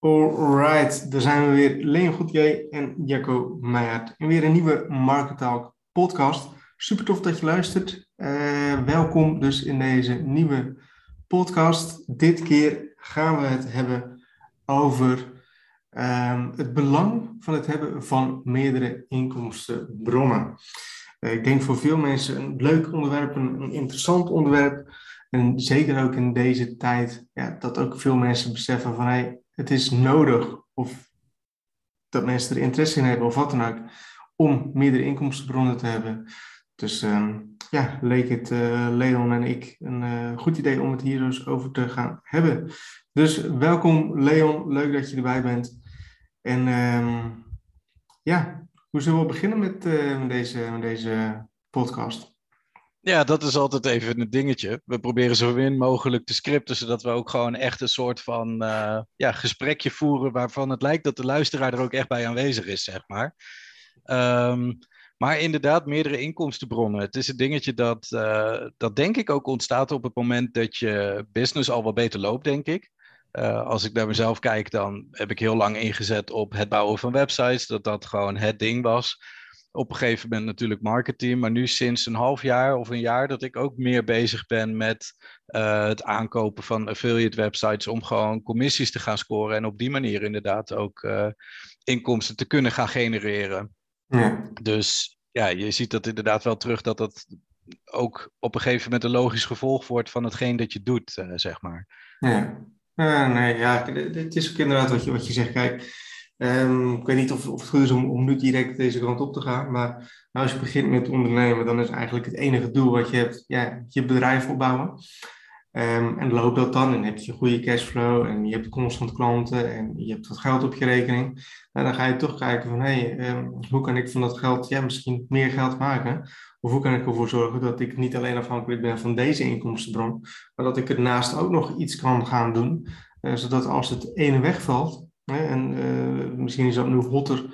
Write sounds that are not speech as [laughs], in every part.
Alright, daar zijn we weer. Leon Goedje en Jacco Meijert. En weer een nieuwe Market Talk podcast. Super tof dat je luistert. Uh, welkom dus in deze nieuwe podcast. Dit keer gaan we het hebben over um, het belang van het hebben van meerdere inkomstenbronnen. Uh, ik denk voor veel mensen een leuk onderwerp, een, een interessant onderwerp. En zeker ook in deze tijd, ja, dat ook veel mensen beseffen van hey, het is nodig of dat mensen er interesse in hebben of wat dan ook, om meerdere inkomstenbronnen te hebben. Dus um, ja, leek het uh, Leon en ik een uh, goed idee om het hier dus over te gaan hebben. Dus welkom Leon, leuk dat je erbij bent. En um, ja, hoe zullen we beginnen met, uh, met, deze, met deze podcast? Ja, dat is altijd even een dingetje. We proberen zo min mogelijk te scripten, zodat we ook gewoon echt een soort van uh, ja, gesprekje voeren waarvan het lijkt dat de luisteraar er ook echt bij aanwezig is, zeg maar. Um, maar inderdaad, meerdere inkomstenbronnen. Het is een dingetje dat, uh, dat denk ik ook ontstaat op het moment dat je business al wat beter loopt, denk ik. Uh, als ik naar mezelf kijk, dan heb ik heel lang ingezet op het bouwen van websites, dat dat gewoon het ding was op een gegeven moment natuurlijk marketing, maar nu sinds een half jaar of een jaar dat ik ook meer bezig ben met uh, het aankopen van affiliate websites om gewoon commissies te gaan scoren en op die manier inderdaad ook uh, inkomsten te kunnen gaan genereren. Ja. Dus ja, je ziet dat inderdaad wel terug dat dat ook op een gegeven moment een logisch gevolg wordt van hetgeen dat je doet, uh, zeg maar. Ja. nee, ja, het is ook inderdaad wat je, wat je zegt. Kijk, Um, ik weet niet of, of, het goed is om, om nu direct deze kant op te gaan, maar nou, als je begint met ondernemen, dan is eigenlijk het enige doel wat je hebt, ja, je bedrijf opbouwen. Um, en loopt dat dan en heb je goede cashflow en je hebt constant klanten en je hebt wat geld op je rekening. Nou, dan ga je toch kijken van, hé, hey, um, hoe kan ik van dat geld ja, misschien meer geld maken? Of hoe kan ik ervoor zorgen dat ik niet alleen afhankelijk ben van deze inkomstenbron, maar dat ik ernaast ook nog iets kan gaan doen, uh, zodat als het ene wegvalt, en uh, misschien is dat nu hotter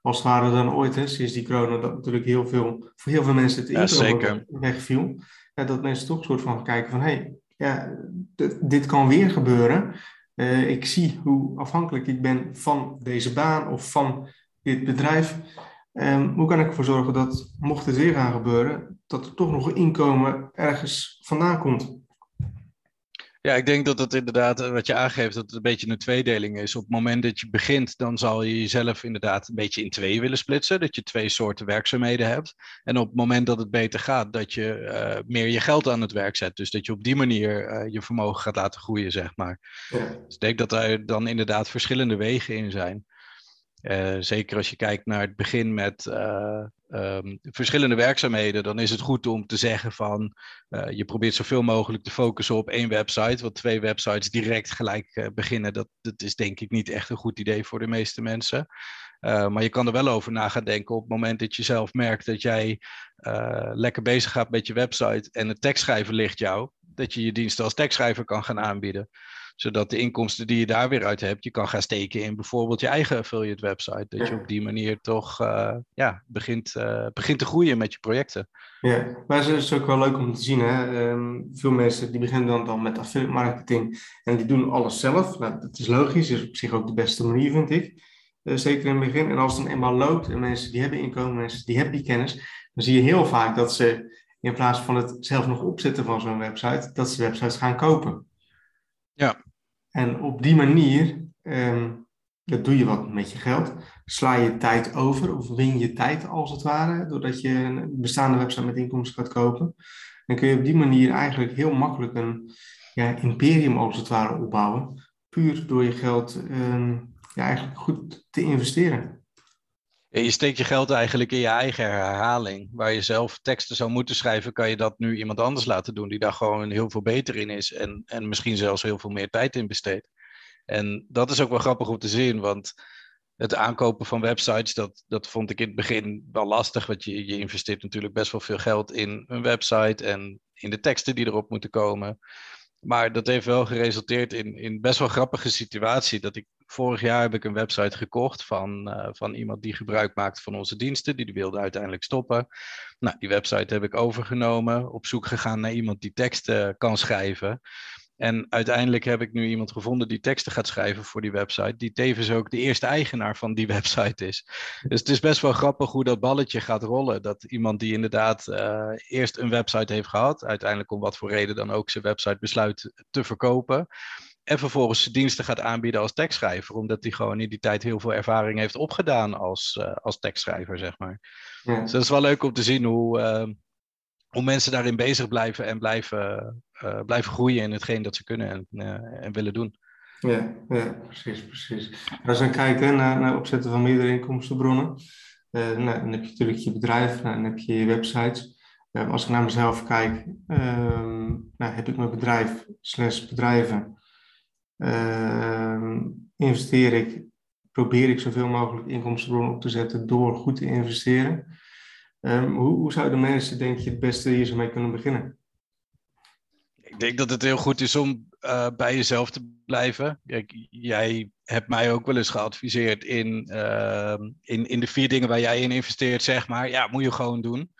als het ware dan ooit, hè, sinds die corona, dat natuurlijk heel veel, voor heel veel mensen het inkomen ja, wegviel. Ja, dat mensen toch een soort van kijken van, hé, hey, ja, dit kan weer gebeuren. Uh, ik zie hoe afhankelijk ik ben van deze baan of van dit bedrijf. Um, hoe kan ik ervoor zorgen dat, mocht het weer gaan gebeuren, dat er toch nog inkomen ergens vandaan komt? Ja, ik denk dat het inderdaad, eh, wat je aangeeft, dat het een beetje een tweedeling is. Op het moment dat je begint, dan zal je jezelf inderdaad een beetje in twee willen splitsen. Dat je twee soorten werkzaamheden hebt. En op het moment dat het beter gaat, dat je uh, meer je geld aan het werk zet. Dus dat je op die manier uh, je vermogen gaat laten groeien, zeg maar. Ja. Dus ik denk dat er dan inderdaad verschillende wegen in zijn. Uh, zeker als je kijkt naar het begin met uh, um, verschillende werkzaamheden, dan is het goed om te zeggen van uh, je probeert zoveel mogelijk te focussen op één website. Want twee websites direct gelijk beginnen, dat, dat is denk ik niet echt een goed idee voor de meeste mensen. maar je kan er wel over na gaan denken op het moment dat je zelf merkt dat jij lekker bezig gaat met je website en het tekstschrijven ligt jou, dat je je diensten als tekstschrijver kan gaan aanbieden zodat de inkomsten die je daar weer uit hebt, je kan gaan steken in bijvoorbeeld je eigen affiliate website. Dat je op die manier toch uh, ja, begint, uh, begint te groeien met je projecten. Ja, maar het is ook wel leuk om te zien. Hè? Um, veel mensen die beginnen dan, dan met affiliate marketing en die doen alles zelf. Nou, dat is logisch, is op zich ook de beste manier, vind ik. Uh, zeker in het begin. En als het dan eenmaal loopt en mensen die hebben inkomen, mensen die hebben die kennis, dan zie je heel vaak dat ze in plaats van het zelf nog opzetten van zo'n website, dat ze websites gaan kopen. En op die manier dat doe je wat met je geld. Sla je tijd over of win je tijd als het ware, doordat je een bestaande website met inkomsten gaat kopen. Dan kun je op die manier eigenlijk heel makkelijk een ja, imperium als het ware opbouwen. Puur door je geld um, ja, eigenlijk goed te investeren. Je steekt je geld eigenlijk in je eigen herhaling. Waar je zelf teksten zou moeten schrijven, kan je dat nu iemand anders laten doen die daar gewoon heel veel beter in is en, en misschien zelfs heel veel meer tijd in besteedt. En dat is ook wel grappig om te zien, want het aankopen van websites, dat, dat vond ik in het begin wel lastig, want je, je investeert natuurlijk best wel veel geld in een website en in de teksten die erop moeten komen. Maar dat heeft wel geresulteerd in, in best wel grappige situatie. Dat ik vorig jaar heb ik een website gekocht van, uh, van iemand die gebruik maakt van onze diensten. Die wilde uiteindelijk stoppen. Nou, die website heb ik overgenomen. Op zoek gegaan naar iemand die teksten kan schrijven. En uiteindelijk heb ik nu iemand gevonden die teksten gaat schrijven voor die website, die tevens ook de eerste eigenaar van die [laughs] website is. Dus het is best wel grappig hoe dat balletje gaat rollen. Dat iemand die inderdaad uh, eerst een website heeft gehad, uiteindelijk om wat voor reden dan ook zijn website besluit te verkopen. En vervolgens diensten gaat aanbieden als tekstschrijver, omdat hij gewoon in die tijd heel veel ervaring heeft opgedaan als, uh, als tekstschrijver, zeg maar. Ja. Dus dat is wel leuk om te zien hoe, uh, hoe mensen daarin bezig blijven en blijven, uh, blijven groeien in hetgeen dat ze kunnen en, uh, en willen doen. Ja, ja, precies, precies. Als je kijkt hè, naar, naar opzetten van meerdere inkomstenbronnen, nou, dan heb je natuurlijk je bedrijf, nou, dan heb je je websites. als ik naar mezelf kijk, ehm, nou, heb ik mijn bedrijf slash bedrijven, ehm, investeer ik, probeer ik zoveel mogelijk inkomstenbronnen op te zetten door goed te investeren. Um, hoe, hoe zouden mensen, denk je, het beste hier zo mee kunnen beginnen? Ik denk dat het heel goed is om uh, bij jezelf te blijven. Kijk, jij hebt mij ook wel eens geadviseerd in, uh, in, in de vier dingen waar jij in investeert, zeg maar. Ja, moet je gewoon doen.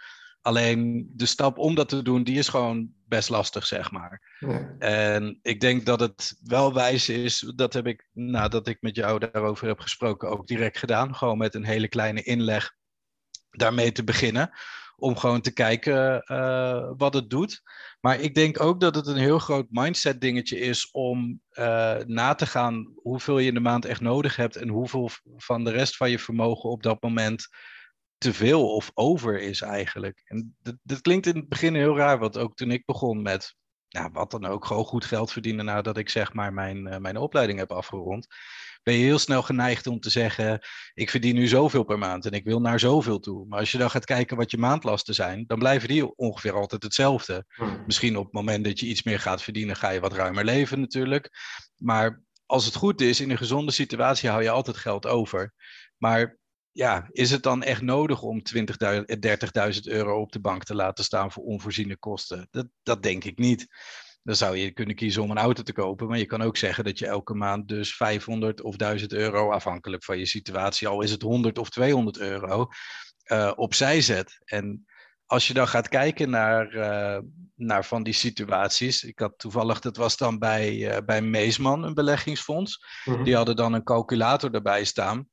Alleen de stap om dat te doen, die is gewoon best lastig, zeg maar. Ja. En ik denk dat het wel wijs is, dat heb ik nadat ik met jou daarover heb gesproken ook direct gedaan. Gewoon met een hele kleine inleg daarmee te beginnen. Om gewoon te kijken uh, wat het doet. Maar ik denk ook dat het een heel groot mindset dingetje is om uh, na te gaan hoeveel je in de maand echt nodig hebt en hoeveel van de rest van je vermogen op dat moment te veel of over is eigenlijk. En dat, dat klinkt in het begin heel raar, want ook toen ik begon met nou, wat dan ook, gewoon goed geld verdienen nadat ik zeg maar mijn, uh, mijn opleiding heb afgerond ben je heel snel geneigd om te zeggen: ik verdien nu zoveel per maand en ik wil naar zoveel toe. Maar als je dan gaat kijken wat je maandlasten zijn, dan blijven die ongeveer altijd hetzelfde. Hmm. Misschien op het moment dat je iets meer gaat verdienen, ga je wat ruimer leven natuurlijk. Maar als het goed is, in een gezonde situatie hou je altijd geld over. Maar ja, is het dan echt nodig om 20.000, 30.000 euro op de bank te laten staan voor onvoorziene kosten? Dat, dat denk ik niet. Dan zou je kunnen kiezen om een auto te kopen. Maar je kan ook zeggen dat je elke maand dus 500 of 1000 euro, afhankelijk van je situatie, al is het 100 of 200 euro, uh, opzij zet. En als je dan gaat kijken naar, uh, naar van die situaties. Ik had toevallig, dat was dan bij, uh, bij Meesman, een beleggingsfonds. Mm-hmm. Die hadden dan een calculator erbij staan.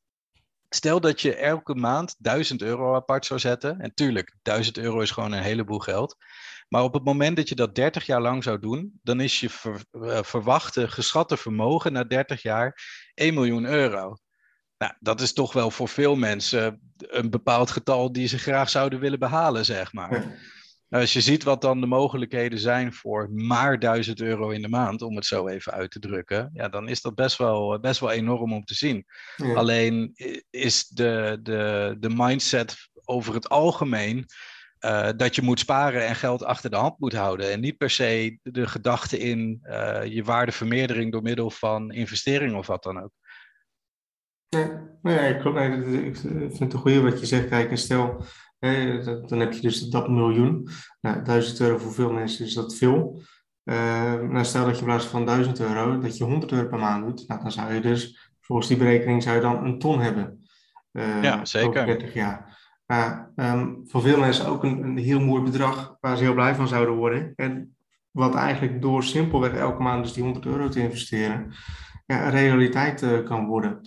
Stel dat je elke maand 1000 euro apart zou zetten. En tuurlijk, 1000 euro is gewoon een heleboel geld. Maar op het moment dat je dat 30 jaar lang zou doen, dan is je uh, verwachte geschatte vermogen na 30 jaar 1 miljoen euro. Nou, dat is toch wel voor veel mensen een bepaald getal die ze graag zouden willen behalen, zeg maar. Nou, als je ziet wat dan de mogelijkheden zijn voor maar 1000 euro in de maand, om het zo even uit te drukken, ja, dan is dat best wel, best wel enorm om te zien. Ja. Alleen is de, de, de mindset over het algemeen uh, dat je moet sparen en geld achter de hand moet houden. En niet per se de gedachte in uh, je waardevermeerdering door middel van investering of wat dan ook. Nee, nee klopt. Nee, ik vind het een goede wat je zegt. Kijk, en stel, hè, dan heb je dus dat miljoen. Nou, 1000 euro voor veel mensen is dat veel. Uh, nou, stel dat je in plaats van 1000 euro, dat je 100 euro per maand doet. Nou, dan zou je dus, volgens die berekening, zou je dan een ton hebben. ja, zeker. Over 30 jaar. Maar um, voor veel mensen ook een, een, heel mooi bedrag waar ze heel blij van zouden worden. En wat eigenlijk door simpelweg elke maand dus die 100 euro te investeren, ja, een realiteit uh, kan worden.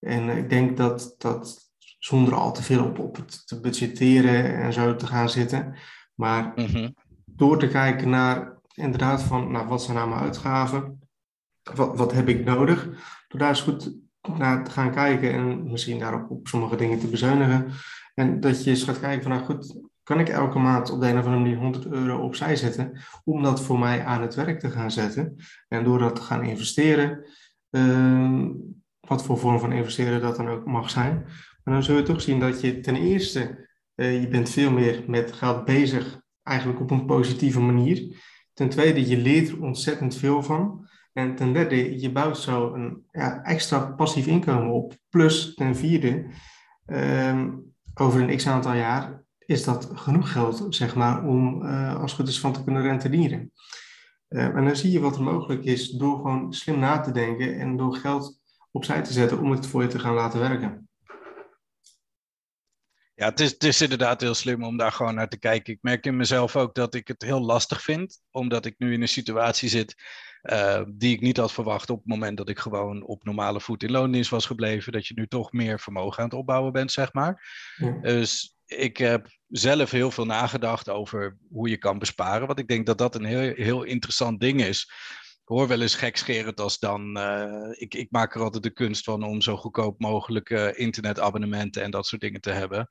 En ik denk dat dat zonder al te veel op, op het te budgetteren en zo te gaan zitten, maar mm-hmm. door te kijken naar inderdaad van nou, wat zijn nou mijn uitgaven, wat, wat heb ik nodig, door daar eens goed naar te gaan kijken en misschien daarop op sommige dingen te bezuinigen. En dat je eens gaat kijken van, nou goed, kan ik elke maand op de een of andere manier 100 euro opzij zetten om dat voor mij aan het werk te gaan zetten. En door dat te gaan investeren, uh, wat voor vorm van investeren dat dan ook mag zijn. Maar dan zul je toch zien dat je ten eerste, uh, je bent veel meer met geld bezig, eigenlijk op een positieve manier. Ten tweede, je leert er ontzettend veel van. En ten derde, je bouwt zo een ja, extra passief inkomen op. Plus ten vierde, um, over een x aantal jaar is dat genoeg geld, zeg maar, om uh, als het goed is van te kunnen rentenieren. Uh, en dan zie je wat er mogelijk is door gewoon slim na te denken en door geld opzij te zetten om het voor je te gaan laten werken. Ja, het is, het is inderdaad heel slim om daar gewoon naar te kijken. Ik merk in mezelf ook dat ik het heel lastig vind, omdat ik nu in een situatie zit die ik niet had verwacht op het moment dat ik gewoon op normale voet in loondienst was gebleven. Dat je nu toch meer vermogen aan het opbouwen bent, zeg maar. Dus ik heb zelf heel veel nagedacht over hoe je kan besparen. Want ik denk dat dat een heel, heel interessant ding is. Hoor wel eens gekscherend als dan. Uh, ik, ik maak er altijd de kunst van om zo goedkoop mogelijk uh, internetabonnementen en dat soort dingen te hebben.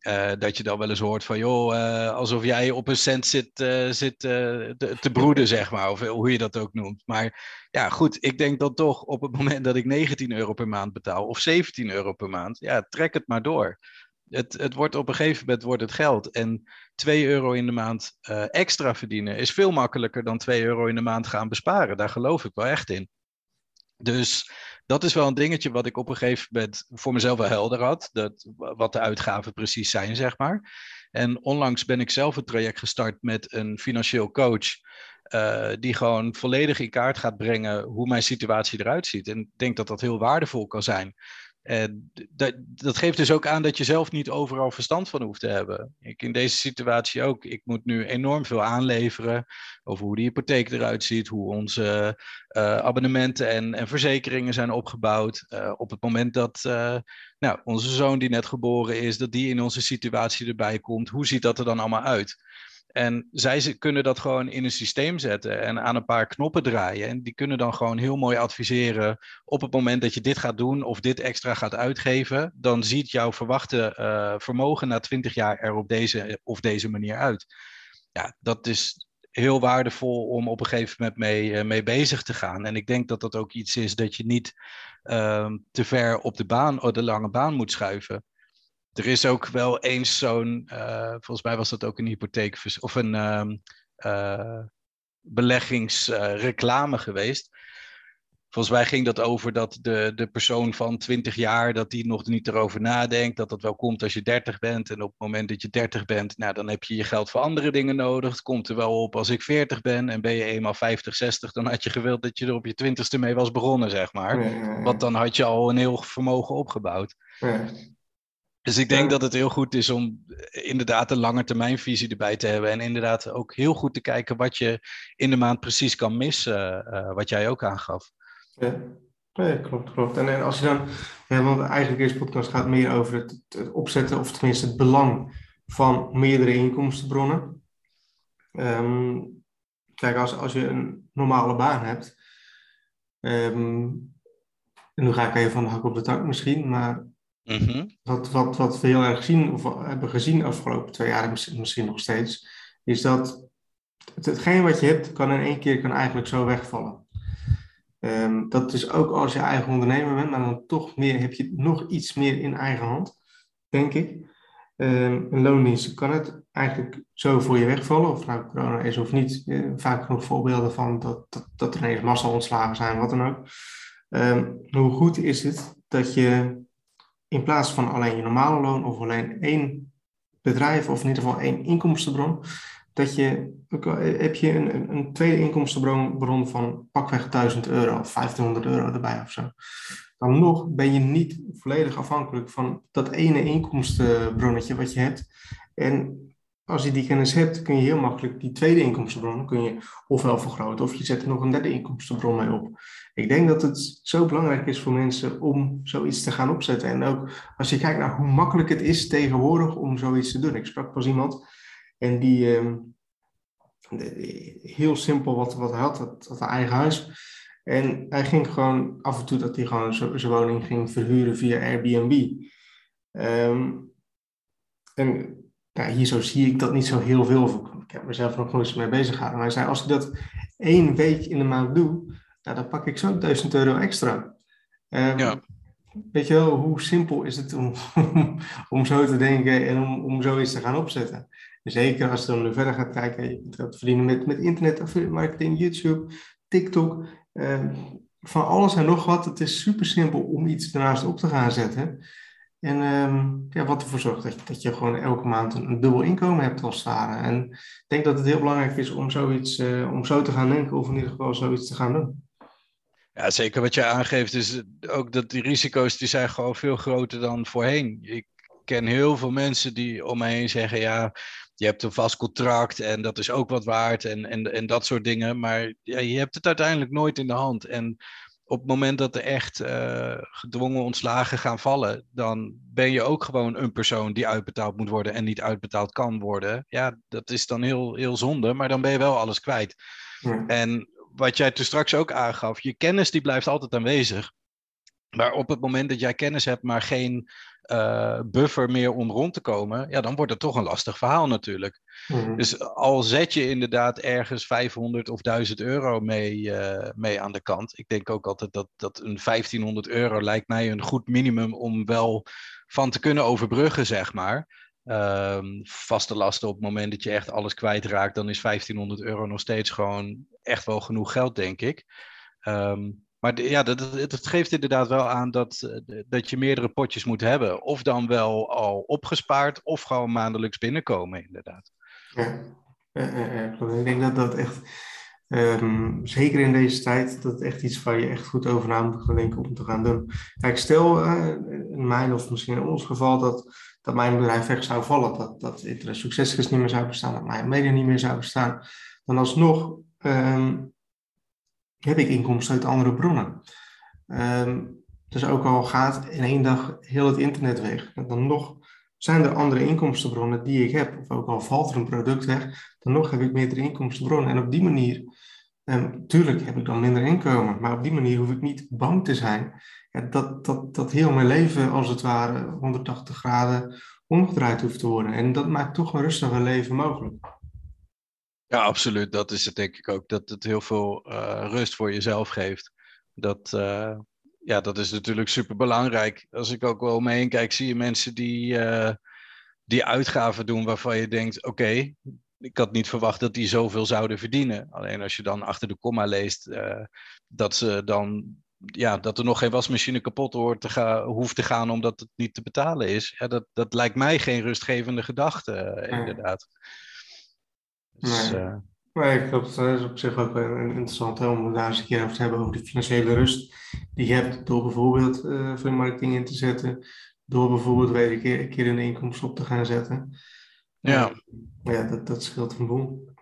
Uh, dat je dan wel eens hoort van, joh, alsof jij op een cent zit, zit te, te, broeden, zeg maar. Of hoe je dat ook noemt. Maar ja, goed, ik denk dan toch op het moment dat ik 19 euro per maand betaal of 17 euro per maand, ja, trek het maar door het, het wordt op een gegeven moment wordt het geld. En 2 euro in de maand uh, extra verdienen is veel makkelijker dan 2 euro in de maand gaan besparen. Daar geloof ik wel echt in. Dus dat is wel een dingetje wat ik op een gegeven moment voor mezelf wel helder had. Dat, wat de uitgaven precies zijn, zeg maar. En onlangs ben ik zelf een traject gestart met een financieel coach. Uh, die gewoon volledig in kaart gaat brengen hoe mijn situatie eruit ziet. En ik denk dat dat heel waardevol kan zijn. En dat, dat geeft dus ook aan dat je zelf niet overal verstand van hoeft te hebben. Ik in deze situatie ook. Ik moet nu enorm veel aanleveren over hoe de hypotheek eruit ziet, hoe onze uh, abonnementen en, en verzekeringen zijn opgebouwd. Uh, op het moment dat uh, nou, onze zoon die net geboren is, dat die in onze situatie erbij komt, hoe ziet dat er dan allemaal uit? En zij kunnen dat gewoon in een systeem zetten en aan een paar knoppen draaien. En die kunnen dan gewoon heel mooi adviseren op het moment dat je dit gaat doen of dit extra gaat uitgeven. Dan ziet jouw verwachte uh, vermogen na 20 jaar er op deze of deze manier uit. Ja, dat is heel waardevol om op een gegeven moment mee, uh, mee bezig te gaan. En ik denk dat dat ook iets is dat je niet uh, te ver op de, baan, op de lange baan moet schuiven. Er is ook wel eens zo'n, uh, volgens mij was dat ook een hypotheek of een uh, uh, beleggingsreclame geweest. Volgens mij ging dat over dat de, de persoon van 20 jaar, dat die nog niet erover nadenkt, dat dat wel komt als je 30 bent. En op het moment dat je 30 bent, nou, dan heb je je geld voor andere dingen nodig. Het komt er wel op als ik 40 ben en ben je eenmaal 50, 60, dan had je gewild dat je er op je 20ste mee was begonnen, zeg maar. Ja, ja, ja. Want dan had je al een heel vermogen opgebouwd. Dus ik denk dat het heel goed is om inderdaad een langetermijnvisie erbij te hebben. En inderdaad ook heel goed te kijken wat je in de maand precies kan missen, uh, wat jij ook aangaf. Ja, klopt, klopt. En, als je dan, want eigenlijk deze podcast gaat meer over het, opzetten, of tenminste het belang van meerdere inkomstenbronnen. Um, kijk, als, als je een normale baan hebt, um, en nu ga ik even van de hak op de tak misschien, maar Mm wat, wat, wat we heel erg zien, of hebben gezien de afgelopen twee jaar, misschien, misschien nog steeds, is dat het, hetgeen wat je hebt, kan in één keer kan eigenlijk zo wegvallen. Um, dat is ook als je eigen ondernemer bent, maar dan toch meer, heb je nog iets meer in eigen hand, denk ik. Um, een loondienst kan het eigenlijk zo voor je wegvallen, of nou corona is of niet. Uh, vaak genoeg voorbeelden van dat, dat, dat er ineens massa ontslagen zijn, wat dan ook. Um, hoe goed is het dat je in plaats van alleen je normale loon of alleen één bedrijf of in ieder geval één inkomstenbron, dat je, heb je een, een tweede inkomstenbron van pakweg 1000 euro of 1500 euro erbij of zo. Dan nog ben je niet volledig afhankelijk van dat ene inkomstenbronnetje wat je hebt. En als je die kennis hebt, kun je heel makkelijk die tweede inkomstenbron kun je ofwel vergroten of je zet er nog een derde inkomstenbron mee op. Ik denk dat het zo belangrijk is voor mensen om zoiets te gaan opzetten. En ook als je kijkt naar hoe makkelijk het is tegenwoordig om zoiets te doen. Ik sprak pas iemand en die uh, heel simpel wat, wat hij had, dat, dat eigen huis. En hij ging gewoon af en toe dat hij gewoon zijn woning ging verhuren via Airbnb. Um, en ja, hier zo zie ik dat niet zo heel veel. Ik heb mezelf nog nooit mee bezig gehouden. Maar hij zei, als ik dat één week in de maand doe, nou, dan pak ik zo 1000 euro extra. Um, ja. Weet je wel, hoe simpel is het om, [laughs] om zo te denken en om, om zoiets te gaan opzetten? Zeker als je dan nu verder gaat kijken, je kunt geld verdienen met, met internet, marketing, YouTube, TikTok, um, van alles en nog wat. Het is super simpel om iets ernaast op te gaan zetten. En um, ja, wat ervoor zorgt dat je, gewoon elke maand een, dubbel inkomen hebt als het. En ik denk dat het heel belangrijk is om zoiets, uh, om zo te gaan denken of in ieder geval zoiets te gaan doen. Ja, zeker wat je aangeeft is ook dat die risico's die zijn gewoon veel groter dan voorheen. Ik ken heel veel mensen die om me heen zeggen, ja, je hebt een vast contract en dat is ook wat waard en, en, en dat soort dingen. Maar ja, je hebt het uiteindelijk nooit in de hand. En op het moment dat er echt uh, gedwongen ontslagen gaan vallen, dan ben je ook gewoon een persoon die uitbetaald moet worden en niet uitbetaald kan worden. Ja, dat is dan heel, heel zonde, maar dan ben je wel alles kwijt. En wat jij toen straks ook aangaf, je kennis die blijft altijd aanwezig. Maar op het moment dat jij kennis hebt, maar geen uh, buffer meer om rond te komen, ja, dan wordt het toch een lastig verhaal natuurlijk. Mhm. Dus al zet je inderdaad ergens 500 of 1000 euro mee, uh, mee aan de kant. Ik denk ook altijd dat, dat een 1500 euro lijkt mij een goed minimum om wel van te kunnen overbruggen, zeg maar. Um, vaste lasten op het moment dat je echt alles kwijtraakt, dan is 1500 euro nog steeds gewoon echt wel genoeg geld, denk ik. Um, maar ja, dat, geeft inderdaad wel aan dat, eh, dat je meerdere potjes moet hebben. Of dan wel al opgespaard, of gewoon maandelijks binnenkomen, inderdaad. Ja, ik denk dat dat echt, um, zeker in deze tijd, dat echt iets waar je echt goed over na moet gaan denken om te gaan doen. Kijk, stel uh, in mijn of misschien in ons geval dat, dat mijn bedrijf weg zou vallen, dat, dat Internet niet meer zou bestaan, dat mijn media niet meer zou bestaan, dan alsnog um, heb ik inkomsten uit andere bronnen. Um, dus ook al gaat in één dag heel het internet weg, dan nog zijn er andere inkomstenbronnen die ik heb. Of ook al valt er een product weg, dan nog heb ik meerdere inkomstenbronnen. En op die manier, um, tuurlijk heb ik dan minder inkomen, maar op die manier hoef ik niet bang te zijn ja, dat, dat, dat heel mijn leven als het ware 180 graden omgedraaid hoeft te worden. En dat maakt toch een rustiger leven mogelijk. Ja, absoluut. Dat is het denk ik ook. Dat het heel veel uh, rust voor jezelf geeft. Dat, uh, ja, dat is natuurlijk super belangrijk. Als ik ook wel omheen kijk, zie je mensen die, uh, die uitgaven doen waarvan je denkt: oké, okay, ik had niet verwacht dat die zoveel zouden verdienen. Alleen als je dan achter de komma leest dat ze dan. Ja, dat er nog geen wasmachine kapot hoort te gaan, hoeft te gaan omdat het niet te betalen is. Ja, dat, dat lijkt mij geen rustgevende gedachte, inderdaad. Dus, nee. Uh... nee, dat is op zich ook interessant hè, om daar eens een keer over te hebben over de financiële rust die je hebt door bijvoorbeeld uh, veel marketing in te zetten, door bijvoorbeeld weer een keer, een keer een inkomsten op te gaan zetten. Ja, ja dat, dat scheelt een boel.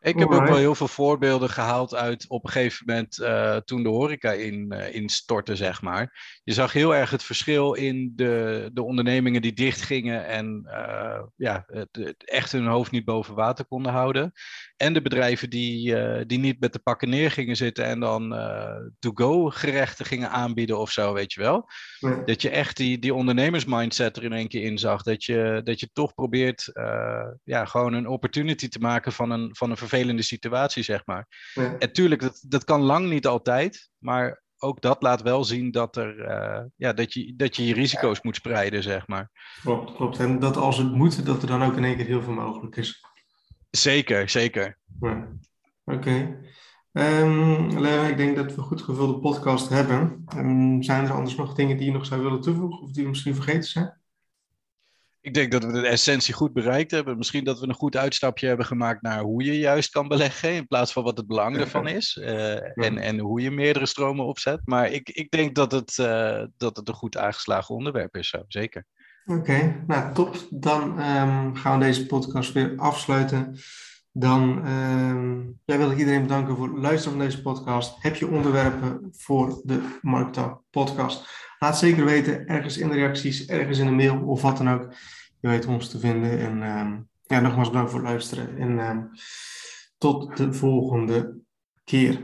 Ik heb ook wel heel veel voorbeelden gehaald uit op een gegeven moment uh, toen de horeca in, uh, instortte, zeg maar. Je zag heel erg het verschil in de, de ondernemingen die dichtgingen en uh, ja, het, echt hun hoofd niet boven water konden houden. En de bedrijven die, die niet met de pakken neer gingen zitten en dan to-go gerechten gingen aanbieden of zo, weet je wel. Ja. Dat je echt die, die ondernemersmindset er in één keer in zag. Dat je, dat je toch probeert ja, gewoon een opportunity te maken van een, van een vervelende situatie, zeg maar. Ja. En tuurlijk, dat, dat kan lang niet altijd, maar ook dat laat wel zien dat, er, uh, ja, dat, je, dat je je risico's moet spreiden, zeg maar. Klopt, klopt. En dat als het moet, dat er dan ook in één keer heel veel mogelijk is. Zeker, zeker. Ja. Oké. Okay. Um, Lea, ik denk dat we een goed gevulde podcast hebben. Um, zijn er anders nog dingen die je nog zou willen toevoegen of die misschien vergeten zijn? ik denk dat we de essentie goed bereikt hebben. Misschien dat we een goed uitstapje hebben gemaakt naar hoe je juist kan beleggen, in plaats van wat het belang ervan is. Uh, en, en hoe je meerdere stromen opzet. Maar ik, ik denk dat het, uh, dat het een goed aangeslagen onderwerp is, zeker. Oké, nou top. Dan um, gaan we deze podcast weer afsluiten. Dan um, ja, wil ik iedereen bedanken voor het luisteren van deze podcast. Heb je onderwerpen voor de Marktaal podcast? Laat zeker weten, ergens in de reacties, ergens in de mail of wat dan ook. Je weet ons te vinden. En um, ja, nogmaals bedankt voor het luisteren. En tot de volgende keer.